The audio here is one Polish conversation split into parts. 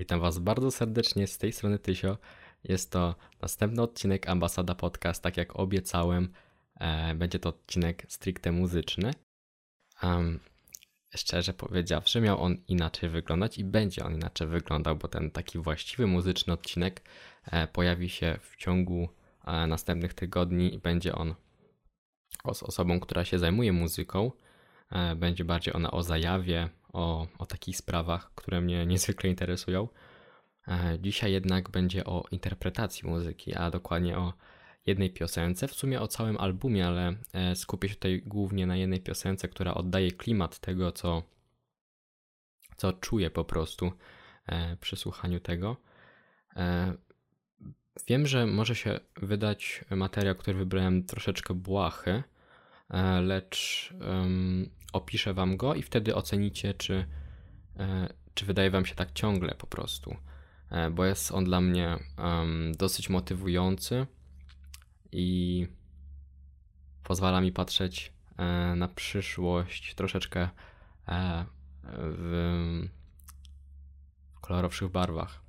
Witam Was bardzo serdecznie z tej strony Tysio. Jest to następny odcinek Ambasada Podcast, tak jak obiecałem. E, będzie to odcinek stricte muzyczny. Um, szczerze powiedziawszy, miał on inaczej wyglądać i będzie on inaczej wyglądał, bo ten taki właściwy muzyczny odcinek e, pojawi się w ciągu e, następnych tygodni i będzie on z osobą, która się zajmuje muzyką. Będzie bardziej ona o zajawie, o, o takich sprawach, które mnie niezwykle interesują. E, dzisiaj jednak będzie o interpretacji muzyki, a dokładnie o jednej piosence, w sumie o całym albumie, ale e, skupię się tutaj głównie na jednej piosence, która oddaje klimat tego, co, co czuję po prostu przy słuchaniu tego. Wiem, że może się wydać materiał, który wybrałem troszeczkę błahy, lecz opiszę wam go i wtedy ocenicie, czy, e, czy wydaje wam się tak ciągle po prostu. E, bo jest on dla mnie um, dosyć motywujący i pozwala mi patrzeć e, na przyszłość troszeczkę w kolorowszych barwach.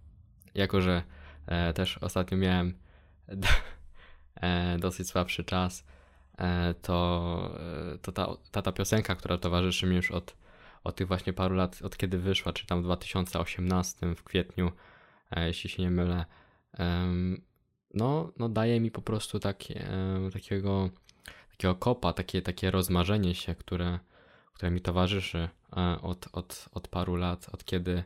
Jako, że też ostatnio miałem dosyć słabszy czas, to, e, to ta, ta, ta piosenka, która towarzyszy mi już od, od tych właśnie paru lat, od kiedy wyszła, czy tam w 2018 w kwietniu, e, jeśli się nie mylę, no, no daje mi po prostu takie, takiego, takiego kopa, takie, takie rozmarzenie się, które, które mi towarzyszy od, od, od paru lat, od kiedy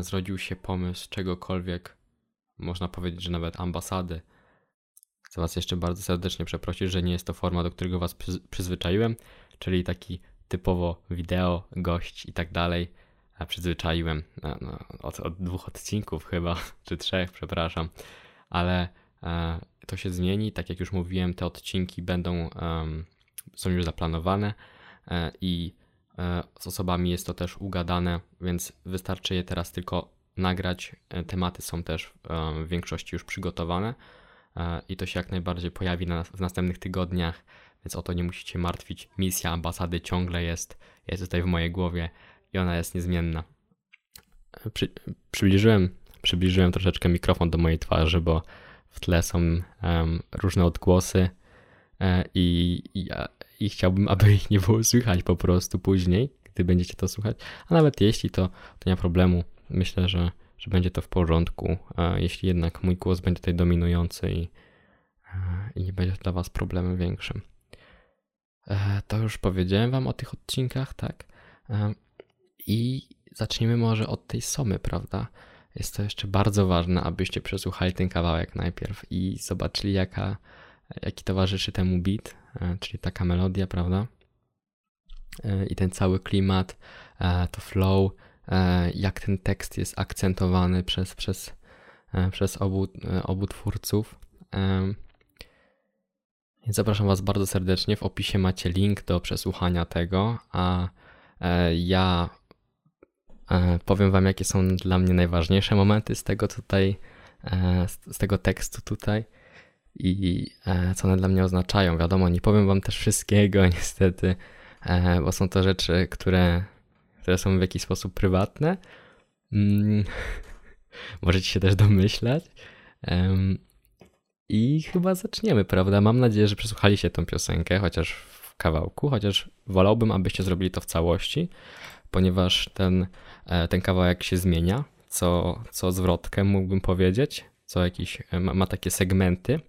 zrodził się pomysł czegokolwiek, można powiedzieć, że nawet ambasady, Chcę Was jeszcze bardzo serdecznie przeprosić, że nie jest to forma, do którego Was przyzwyczaiłem, czyli taki typowo wideo, gość i tak dalej. A przyzwyczaiłem no, no, od, od, dwóch odcinków chyba, czy trzech, przepraszam, ale e, to się zmieni. Tak jak już mówiłem, te odcinki będą, um, są już zaplanowane e, i e, z osobami jest to też ugadane, więc wystarczy je teraz tylko nagrać. E, tematy są też w większości już przygotowane i to się jak najbardziej pojawi na, w następnych tygodniach, więc o to nie musicie martwić. Misja ambasady ciągle jest, jest tutaj w mojej głowie i ona jest niezmienna. Przy, przybliżyłem, przybliżyłem troszeczkę mikrofon do mojej twarzy, bo w tle są um, różne odgłosy e, i, i, i chciałbym, aby ich nie było słychać po prostu później, gdy będziecie to słuchać. A nawet jeśli, to, to nie ma problemu. Myślę, że że będzie to w porządku, jeśli jednak mój głos będzie tutaj dominujący i, i nie będzie dla Was problemem większym. E, to już powiedziałem Wam o tych odcinkach, tak? E, I zacznijmy może od tej somy, prawda? Jest to jeszcze bardzo ważne, abyście przesłuchali ten kawałek najpierw i zobaczyli, jaka, jaki towarzyszy temu beat, e, czyli taka melodia, prawda? I ten cały klimat, to flow, E, jak ten tekst jest akcentowany przez, przez, e, przez obu, e, obu twórców. Zapraszam Was bardzo serdecznie. W opisie macie link do przesłuchania tego, a ja powiem Wam, jakie są dla mnie najważniejsze momenty z tego tutaj, z tego tekstu tutaj i co one dla mnie oznaczają. Wiadomo, nie powiem Wam też wszystkiego, niestety, bo są to rzeczy, które które są w jakiś sposób prywatne. Mm, możecie się też domyślać. Um, I chyba zaczniemy, prawda? Mam nadzieję, że przesłuchaliście tą piosenkę, chociaż w kawałku, chociaż wolałbym, abyście zrobili to w całości, ponieważ ten, e, ten kawałek się zmienia, co, co zwrotkę mógłbym powiedzieć, co jakiś, e, ma, ma takie segmenty.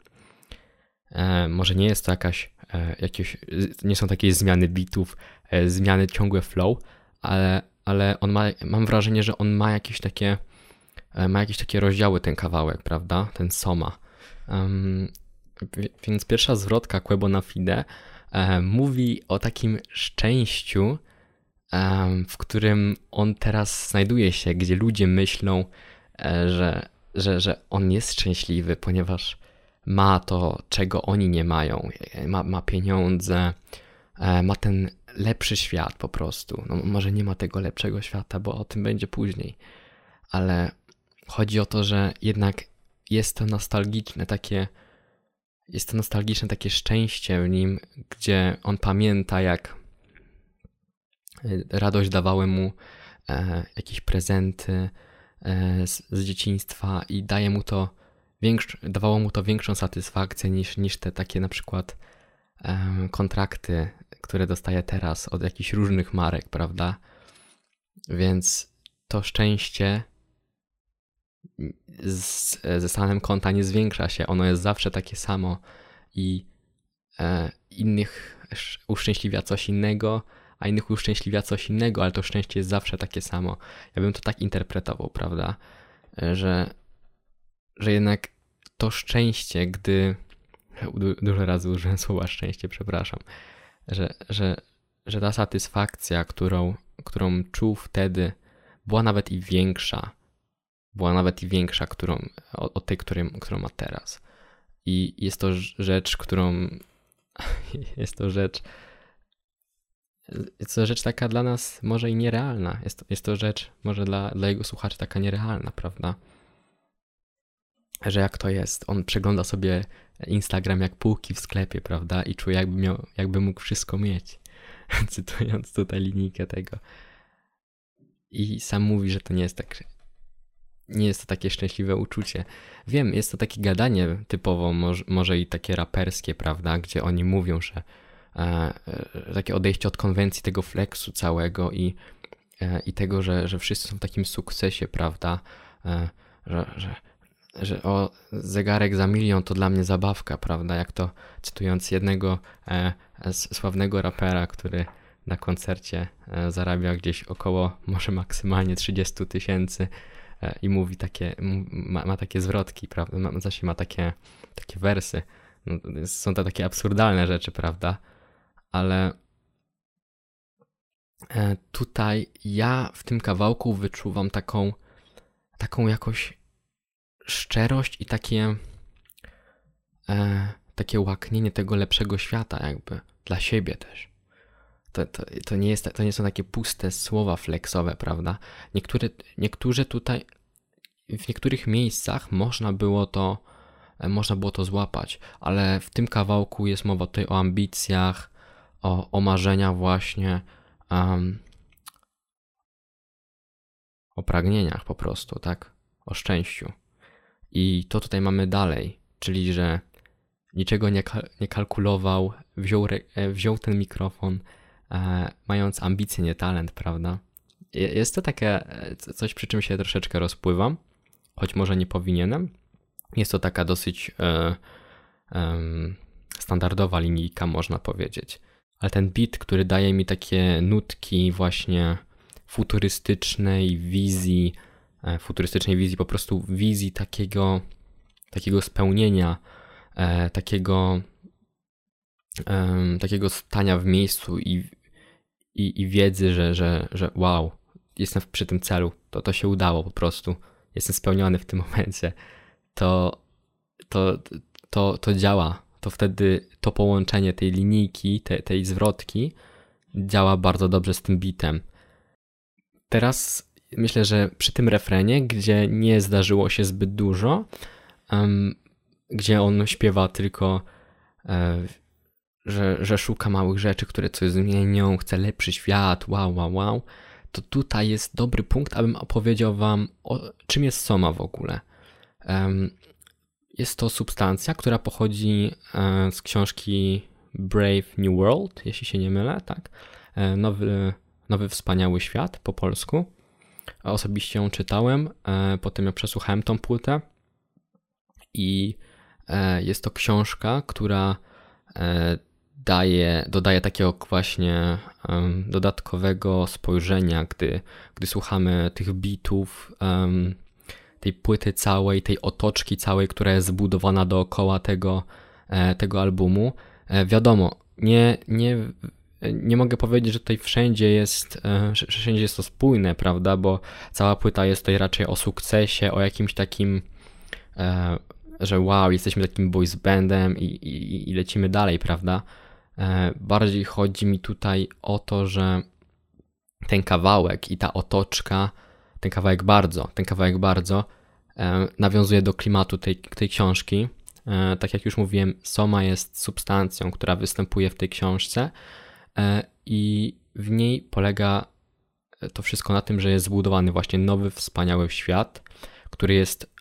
E, może nie jest to jakaś, e, jakieś, nie są takie zmiany bitów, e, zmiany ciągłe flow, ale, ale on ma, mam wrażenie, że on ma jakieś takie, e, ma jakieś takie rozdziały ten kawałek, prawda? Ten Soma. Um, więc pierwsza zwrotka Quebo na Fide e, mówi o takim szczęściu, w którym on teraz znajduje się, gdzie ludzie myślą, e, że, że, że on jest szczęśliwy, ponieważ ma to, czego oni nie mają. Ma, ma pieniądze, ma ten lepszy świat po prostu. No, może nie ma tego lepszego świata, bo o tym będzie później, ale chodzi o to, że jednak jest to nostalgiczne takie jest to nostalgiczne takie szczęście w nim, gdzie on pamięta jak e, radość dawały mu e, jakieś prezenty, z, z dzieciństwa i daje mu to większ, dawało mu to większą satysfakcję niż, niż te takie na przykład kontrakty, które dostaje teraz od jakichś różnych marek, prawda? Więc to szczęście z, ze stanem konta nie zwiększa się. Ono jest zawsze takie samo i e, innych uszczęśliwia coś innego, a innych uszczęśliwia coś innego, ale to szczęście jest zawsze takie samo. Ja bym to tak interpretował, prawda? E, że, że jednak to szczęście, gdy. Dużo razy użyłem słowa szczęście, przepraszam. Że, że, że ta satysfakcja, którą, którą czuł wtedy, była nawet i większa. Była nawet i większa którą, od tej, którą, którą ma teraz. I jest to rzecz, którą. Jest to rzecz. Jest to rzecz taka dla nas może i nierealna. Jest to, jest to rzecz może dla, dla jego słuchaczy taka nierealna, prawda? Że jak to jest? On przegląda sobie Instagram jak półki w sklepie, prawda? I czuje, jakby, miał, jakby mógł wszystko mieć. Cytując tutaj linijkę tego. I sam mówi, że to nie jest tak. Nie jest to takie szczęśliwe uczucie. Wiem, jest to takie gadanie typowo, może, może i takie raperskie, prawda? Gdzie oni mówią, że e, e, takie odejście od konwencji tego flexu całego i, e, i tego, że, że wszyscy są w takim sukcesie, prawda? E, że, że, że o zegarek za milion to dla mnie zabawka, prawda? Jak to cytując jednego e, sławnego rapera, który na koncercie e, zarabia gdzieś około może maksymalnie 30 tysięcy e, i mówi takie, ma, ma, takie zwrotki, prawda? Ma, znaczy ma takie, takie wersy. No, są to takie absurdalne rzeczy, prawda? Ale e, tutaj ja w tym kawałku wyczuwam taką, taką jakoś szczerość i takie, e, takie łaknienie tego lepszego świata, jakby dla siebie też to, to, to, nie jest, to nie są takie puste słowa flexowe, prawda? Niektóre, niektórzy tutaj, w niektórych miejscach można było to, można było to złapać, ale w tym kawałku jest mowa tutaj o ambicjach, o, o marzeniach właśnie, um, o pragnieniach po prostu, tak? O szczęściu. I to tutaj mamy dalej, czyli że niczego nie, nie kalkulował, wziął, e, wziął ten mikrofon, E, mając ambicje, nie talent, prawda? Jest to takie e, coś, przy czym się troszeczkę rozpływam, choć może nie powinienem. Jest to taka dosyć e, standardowa linijka, można powiedzieć. Ale ten beat, który daje mi takie nutki właśnie futurystycznej wizji, futurystycznej wizji, po prostu wizji takiego, takiego spełnienia, takiego, takiego stania w miejscu i i, i wiedzy, że, że, że wow, jestem przy tym celu, to to się udało po prostu, jestem spełniony w tym momencie, to, to, to, to działa. To wtedy to połączenie tej linijki, te, tej zwrotki działa bardzo dobrze z tym bitem. Teraz myślę, że przy tym refrenie, gdzie nie zdarzyło się zbyt dużo, um, gdzie on śpiewa tylko e, że, że szuka małych rzeczy, które coś zmienią, chce lepszy świat, wow, wow, wow, to tutaj jest dobry punkt, abym opowiedział Wam, o czym jest soma w ogóle. Jest to substancja, która pochodzi e, z książki Brave New World, jeśli się nie mylę, tak? E, nowy, nowy wspaniały świat po polsku. Osobiście ją czytałem, e, potem ja przesłuchałem tą płytę i jest to książka, która daje, dodaje takiego właśnie dodatkowego spojrzenia, gdy, gdy słuchamy tych bitów, tej płyty całej, tej otoczki całej, która jest zbudowana dookoła tego, e, tego albumu. E, wiadomo, nie, nie, nie mogę powiedzieć, że tutaj wszędzie jest, e, wszędzie jest to spójne, prawda, bo cała płyta jest tutaj raczej o sukcesie, o jakimś takim e, że wow, jesteśmy takim boys bandem i, i, i lecimy dalej, prawda? E, bardziej chodzi mi tutaj o to, że ten kawałek i ta otoczka, ten kawałek bardzo, ten kawałek bardzo nawiązuje do klimatu tej, tej książki. Tak jak już mówiłem, Soma jest substancją, która występuje w tej książce i w niej polega to wszystko na tym, że jest zbudowany właśnie nowy, wspaniały świat, który jest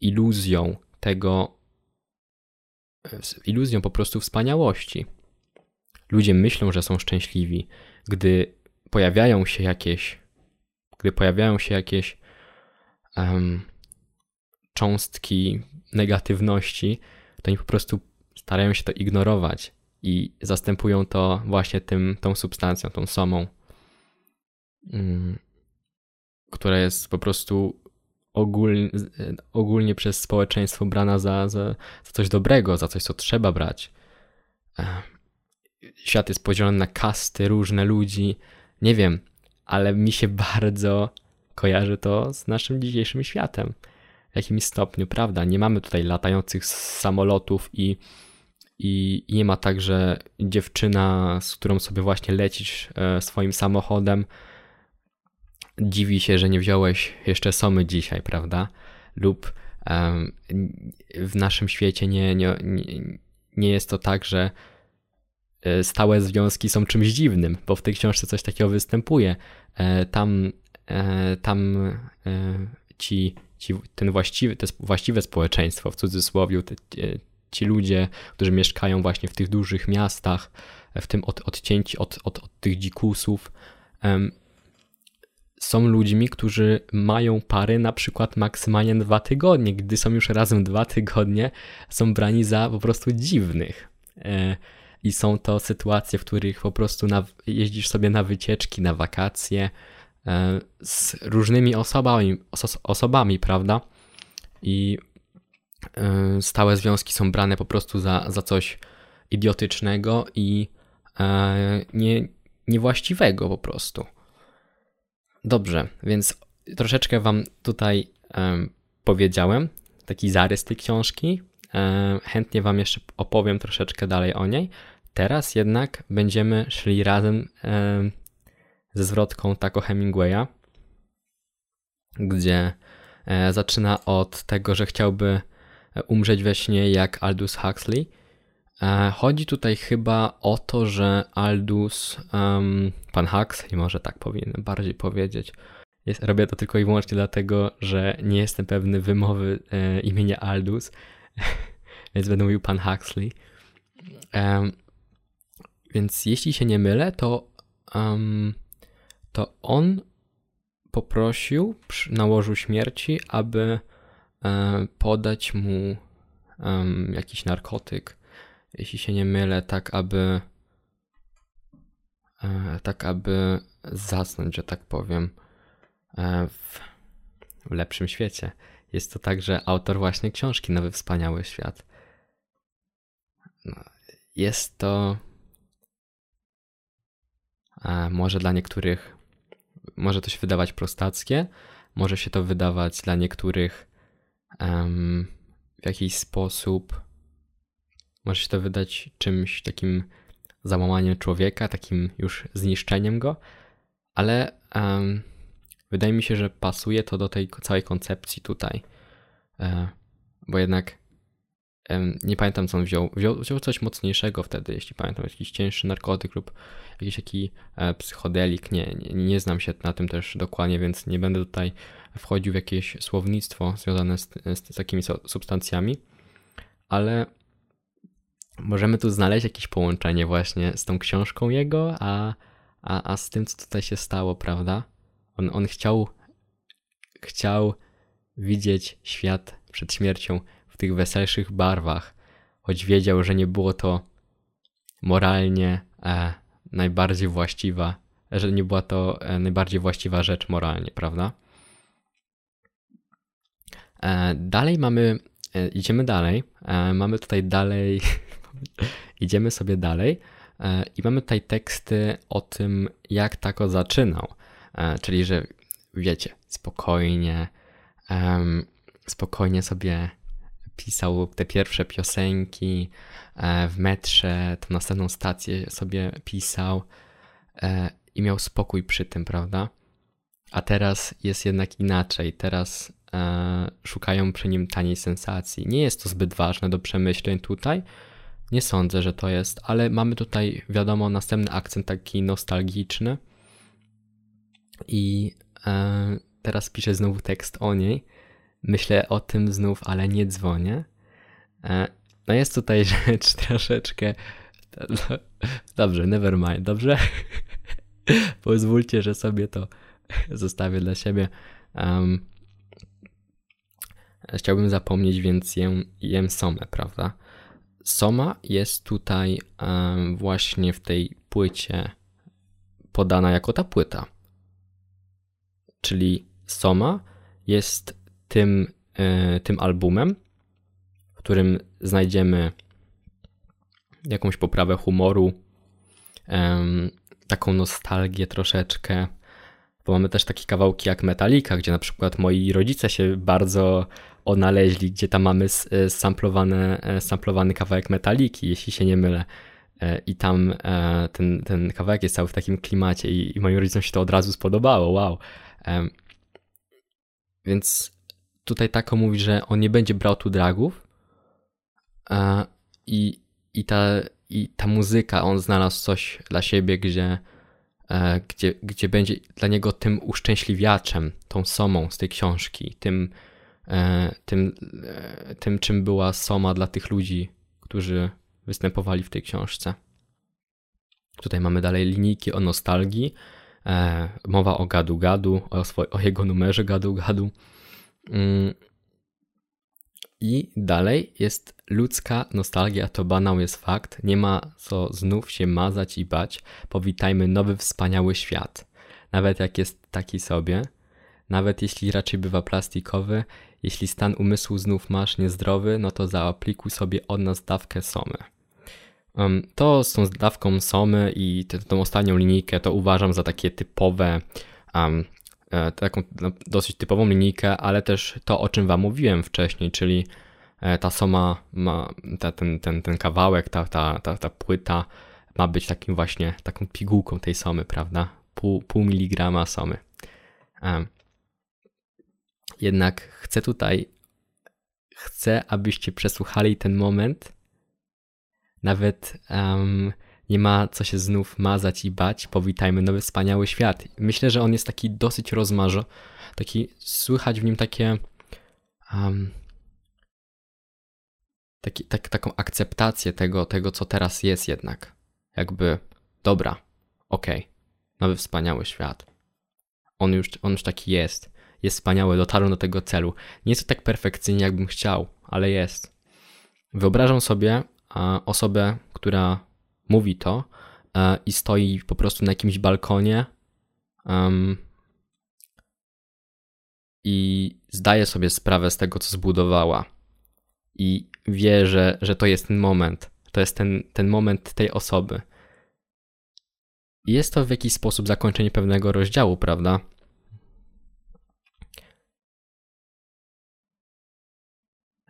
iluzją tego, iluzją po prostu wspaniałości. Ludzie myślą, że są szczęśliwi, gdy pojawiają się jakieś, gdy pojawiają się jakieś um, cząstki negatywności, to oni po prostu starają się to ignorować i zastępują to właśnie tym, tą substancją, tą somą, um, która jest po prostu ogólnie, ogólnie przez społeczeństwo brana za, za, za coś dobrego, za coś, co trzeba brać. Świat jest podzielony na kasty, różne ludzi. Nie wiem, ale mi się bardzo kojarzy to z naszym dzisiejszym światem. W jakimś stopniu, prawda? Nie mamy tutaj latających samolotów i, i, nie ma tak, że dziewczyna, z którą sobie właśnie lecisz e, swoim samochodem, dziwi się, że nie wziąłeś jeszcze somy dzisiaj, prawda? Lub um, w naszym świecie nie, nie, nie, jest to tak, że e, stałe związki są czymś dziwnym, bo w tej książce coś takiego występuje. E, tam, tam ci, ci, ten właściwy, to właściwe społeczeństwo, w cudzysłowie, te, ci ludzie, którzy mieszkają właśnie w tych dużych miastach, w tym od, odcięci od, od, od tych dzikusów, są ludźmi, którzy mają pary na przykład maksymalnie dwa tygodnie. Gdy są już razem dwa tygodnie, są brani za po prostu dziwnych. E, I są to sytuacje, w których po prostu na, jeździsz sobie na wycieczki, na wakacje e, z różnymi osobami, oso, osobami prawda? I stałe związki są brane po prostu za, za coś idiotycznego i nie, niewłaściwego po prostu. Dobrze, więc troszeczkę Wam tutaj powiedziałem, taki zarys tej książki. Um, chętnie Wam jeszcze opowiem troszeczkę dalej o niej. Teraz jednak będziemy szli razem um, ze zwrotką Taco Hemingwaya, gdzie e, zaczyna od tego, że chciałby umrzeć we śnie jak Aldous Huxley E, chodzi tutaj chyba o to, że Aldous, um, pan Huxley, może tak powinien bardziej powiedzieć, jest, robię to tylko i wyłącznie dlatego, że nie jestem pewny wymowy e, imienia Aldous, więc będę mówił pan Huxley. Um, więc jeśli się nie mylę, to, um, to on poprosił łożu śmierci, aby podać mu jakiś narkotyk jeśli się nie mylę, tak aby e, tak aby zasnąć, że tak powiem, e, w, w lepszym świecie. Jest to także autor właśnie książki Nowy Wspaniały Świat. No, jest to e, może dla niektórych może to się wydawać prostackie, może się to wydawać dla niektórych um, w jakiś sposób może się to wydać czymś takim załamaniem człowieka, takim już zniszczeniem go, ale um, wydaje mi się, że pasuje to do tej całej koncepcji tutaj. E, bo jednak nie pamiętam, co on wziął. wziął. Wziął coś mocniejszego wtedy, jeśli pamiętam, jakiś cięższy narkotyk lub jakiś taki e, psychodelik. Nie, nie, nie znam się na tym też dokładnie, więc nie będę tutaj wchodził w jakieś słownictwo związane z, z, z takimi substancjami, ale możemy tu znaleźć jakieś połączenie właśnie z tą książką jego, a, a, a z tym, co tutaj się stało, prawda? On, on chciał, chciał widzieć świat przed śmiercią tych weselszych barwach, choć wiedział, że nie było to moralnie e, najbardziej właściwa, że nie była to e, najbardziej właściwa rzecz moralnie, prawda? E, dalej mamy, e, idziemy dalej, e, mamy tutaj dalej Idziemy sobie dalej e, i mamy tutaj teksty o tym, jak tako zaczynał. Czyli, że wiecie, spokojnie, spokojnie sobie pisał te pierwsze piosenki e, w metrze, tą następną stację sobie pisał i miał spokój przy tym, prawda? A teraz jest jednak inaczej. Teraz szukają przy nim taniej sensacji. Nie jest to zbyt ważne do przemyśleń tutaj, nie sądzę, że to jest, ale mamy tutaj, wiadomo, następny akcent taki nostalgiczny. I e, teraz piszę znowu tekst o niej. Myślę o tym znów, ale nie dzwonię. E, no jest tutaj rzecz troszeczkę. Dobrze, never mind, dobrze? Pozwólcie, że sobie to zostawię dla siebie. Um, chciałbym zapomnieć, więc jem, jem somę, prawda? Soma jest tutaj um, właśnie w tej płycie podana jako ta płyta. Czyli Soma jest tym, y, tym albumem, w którym znajdziemy jakąś poprawę humoru, taką nostalgię troszeczkę, bo mamy też takie kawałki jak Metallica, gdzie na przykład moi rodzice się bardzo odnaleźli, gdzie tam mamy e, samplowany, e, samplowany kawałek Metaliki, jeśli się nie mylę. E, I tam ten, ten kawałek jest cały w takim klimacie i, i moim rodzicom się to od razu spodobało, wow. Więc tutaj tako mówi, że on nie będzie brał tu dragów i, i, ta, i ta muzyka, on znalazł coś dla siebie, gdzie, gdzie, gdzie będzie dla niego tym uszczęśliwiaczem, tą somą z tej książki, tym, E, tym, e, tym, czym była Soma dla tych ludzi, którzy występowali w tej książce. Tutaj mamy dalej linijki o nostalgii, e, mowa o gadu gadu, o, o jego numerze gadu gadu. Mm. I dalej jest ludzka nostalgia, to banał jest fakt. Nie ma co znów się mazać i bać. Powitajmy nowy, wspaniały świat. Nawet jak jest taki sobie, nawet jeśli raczej bywa plastikowy, jeśli stan umysłu znów masz niezdrowy, no to zaaplikuj sobie od nas dawkę somy. Um, to z tą dawką somy i tę, tą ostatnią linijkę to uważam za takie typowe, um, taką no, dosyć typową linijkę, ale też to, o czym wam mówiłem wcześniej, czyli e, ta soma ma, ta, ten, ten, ten kawałek, ta, ta, ta, ta płyta ma być takim właśnie, taką pigułką tej somy, prawda? Pół, pół miligrama somy. Um, jednak chcę tutaj, chcę, abyście przesłuchali ten moment. Nawet um, nie ma co się znów mazać i bać. Powitajmy nowy wspaniały świat. Myślę, że on jest taki dosyć rozmarzo. Taki, słychać w nim takie. Um, taki, tak, taką akceptację tego, tego, co teraz jest jednak. Jakby, dobra, okej, okay, nowy wspaniały świat. On już, on już taki jest jest wspaniałe, dotarłem do tego celu. Nie jest to tak perfekcyjnie, jakbym chciał, ale jest. Wyobrażam sobie osobę, która mówi to e, i stoi po prostu na jakimś balkonie um, i zdaje sobie sprawę z tego, co zbudowała. I wie, że, że to jest ten moment. To jest ten, ten moment tej osoby. I jest to w jakiś sposób zakończenie pewnego rozdziału, prawda?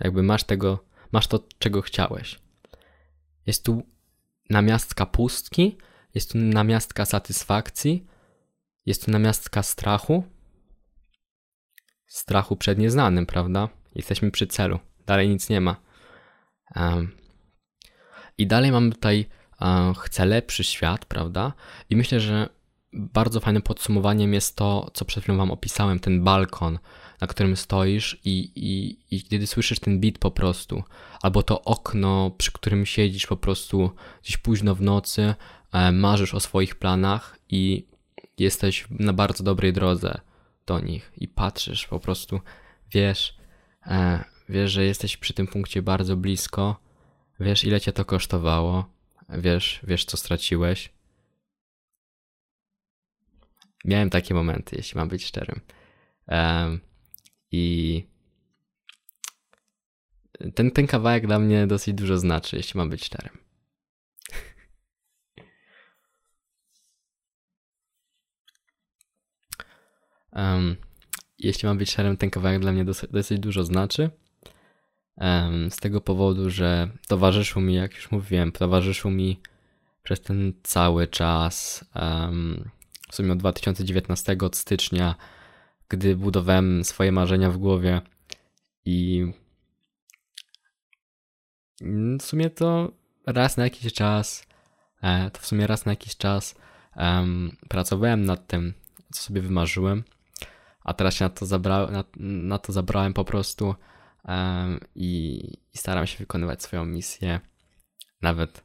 Jakby masz tego, masz to, czego chciałeś. Jest tu namiastka pustki, jest tu namiastka satysfakcji, jest tu namiastka strachu. Strachu przed nieznanym, prawda? Jesteśmy przy celu. Dalej nic nie ma. Um, I dalej mamy tutaj um, chcę lepszy świat, prawda? I myślę, że bardzo fajnym podsumowaniem jest to, co przed chwilą wam opisałem, ten balkon, na którym stoisz i, i, i kiedy słyszysz ten beat po prostu, albo to okno, przy którym siedzisz po prostu gdzieś późno w nocy, e, marzysz o swoich planach i jesteś na bardzo dobrej drodze do nich i patrzysz po prostu, wiesz, e, wiesz, że jesteś przy tym punkcie bardzo blisko, wiesz ile cię to kosztowało, wiesz, wiesz co straciłeś. Miałem takie momenty, jeśli mam być szczerym. Um, i ten, ten kawałek dla mnie dosyć dużo znaczy, jeśli mam być szczerym. Um, jeśli mam być szczerym, ten kawałek dla mnie dosyć, dosyć dużo znaczy. Um, z tego powodu, że towarzyszył mi, jak już mówiłem, towarzyszył mi przez ten cały czas, um, w sumie od 2019, od stycznia gdy budowałem swoje marzenia w głowie i w sumie to raz na jakiś czas, e, to w sumie raz na jakiś czas um, pracowałem nad tym, co sobie wymarzyłem, a teraz się na to, zabra, na, na to zabrałem po prostu um, i, i, staram się wykonywać swoją misję, nawet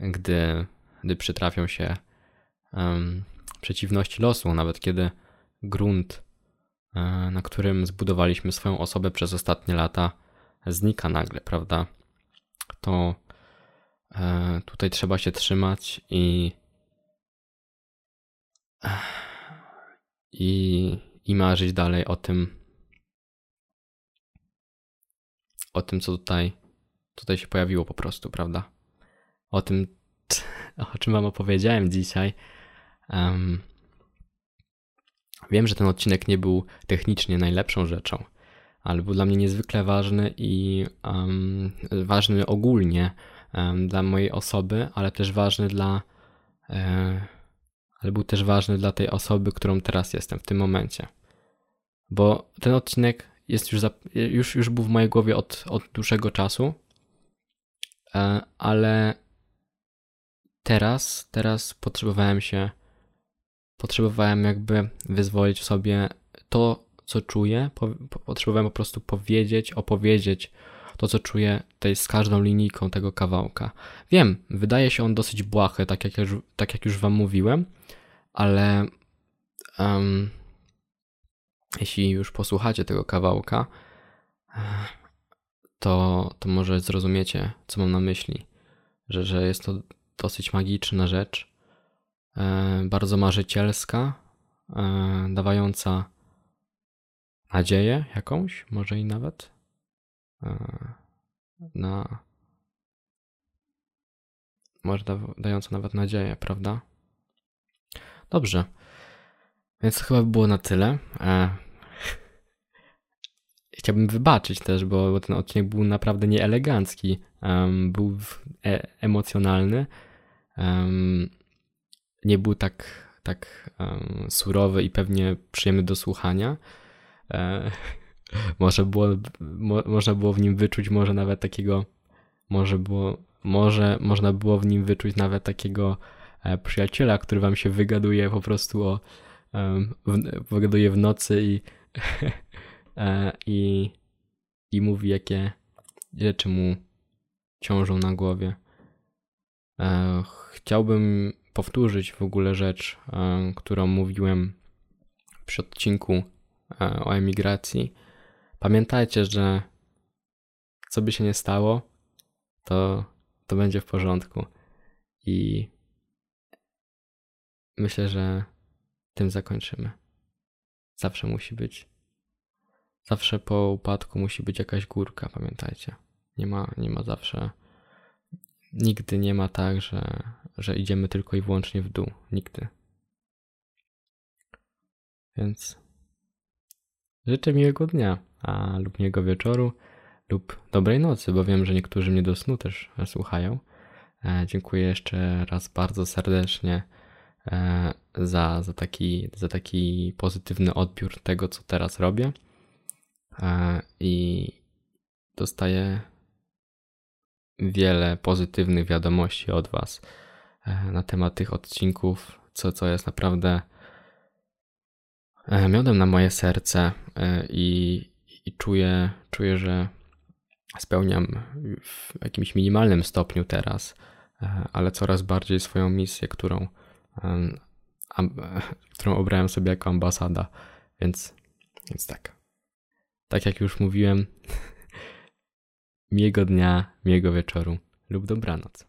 gdy, gdy przytrafią się um, przeciwności losu, nawet kiedy grunt, um, na którym zbudowaliśmy swoją osobę przez ostatnie lata, znika nagle, prawda? To e, tutaj trzeba się trzymać i i, i marzyć dalej o tym, o tym, co tutaj, tutaj się pojawiło po prostu, prawda? O tym, o czym wam opowiedziałem dzisiaj. Um, wiem, że ten odcinek nie był technicznie najlepszą rzeczą, ale był dla mnie niezwykle ważny i um, ważny ogólnie um, dla mojej osoby, ale też ważny dla e, ale był też ważny dla tej osoby, którą teraz jestem w tym momencie. Bo ten odcinek jest już, za, już, już był w mojej głowie od, od dłuższego czasu, e, ale teraz, teraz potrzebowałem się, potrzebowałem jakby wyzwolić w sobie to, co czuję. Po, potrzebowałem po prostu powiedzieć, opowiedzieć to, co czuję tutaj z każdą linijką tego kawałka. Wiem, wydaje się on dosyć błahy, tak jak już, tak jak już wam mówiłem, ale um, jeśli już posłuchacie tego kawałka, to, to może zrozumiecie, co mam na myśli. Że, że jest to dosyć magiczna rzecz, bardzo marzycielska, e, dawająca nadzieję jakąś, może i nawet e, na. Może da, dająca nawet nadzieję, prawda? Dobrze. Więc to chyba było na tyle. E... Chciałbym wybaczyć też, bo, bo, ten odcinek był naprawdę nieelegancki. Um, był e emocjonalny. Um, nie był tak, tak um, surowy i pewnie przyjemny do słuchania. E... może było, mo, można było w nim wyczuć może nawet takiego, może było, może można było w nim wyczuć nawet takiego E, przyjaciela, który wam się wygaduje po prostu o w, wygaduje w nocy i, e, i, i mówi, jakie rzeczy mu ciążą na głowie. E, chciałbym powtórzyć w ogóle rzecz, którą mówiłem przy odcinku o emigracji. Pamiętajcie, że co by się nie stało, to, to będzie w porządku. I myślę, że tym zakończymy. Zawsze musi być. Zawsze po upadku musi być jakaś górka, pamiętajcie. Nie ma, nie ma zawsze. Nigdy nie ma tak, że, że idziemy tylko i wyłącznie w dół. Nigdy. Więc życzę miłego dnia, a lub miłego wieczoru, lub dobrej nocy, bo wiem, że niektórzy mnie do snu też słuchają. E, dziękuję jeszcze raz bardzo serdecznie E, za, za, taki, za taki pozytywny odbiór tego, co teraz robię. E, I dostaję wiele pozytywnych wiadomości od Was e, na temat tych odcinków, co, co jest naprawdę miodem na moje serce i, i czuję, czuję, że spełniam w jakimś minimalnym stopniu teraz, ale coraz bardziej swoją misję, którą którą obrałem sobie jako ambasada, więc, więc tak. Tak jak już mówiłem, miłego dnia, miłego wieczoru lub dobranoc.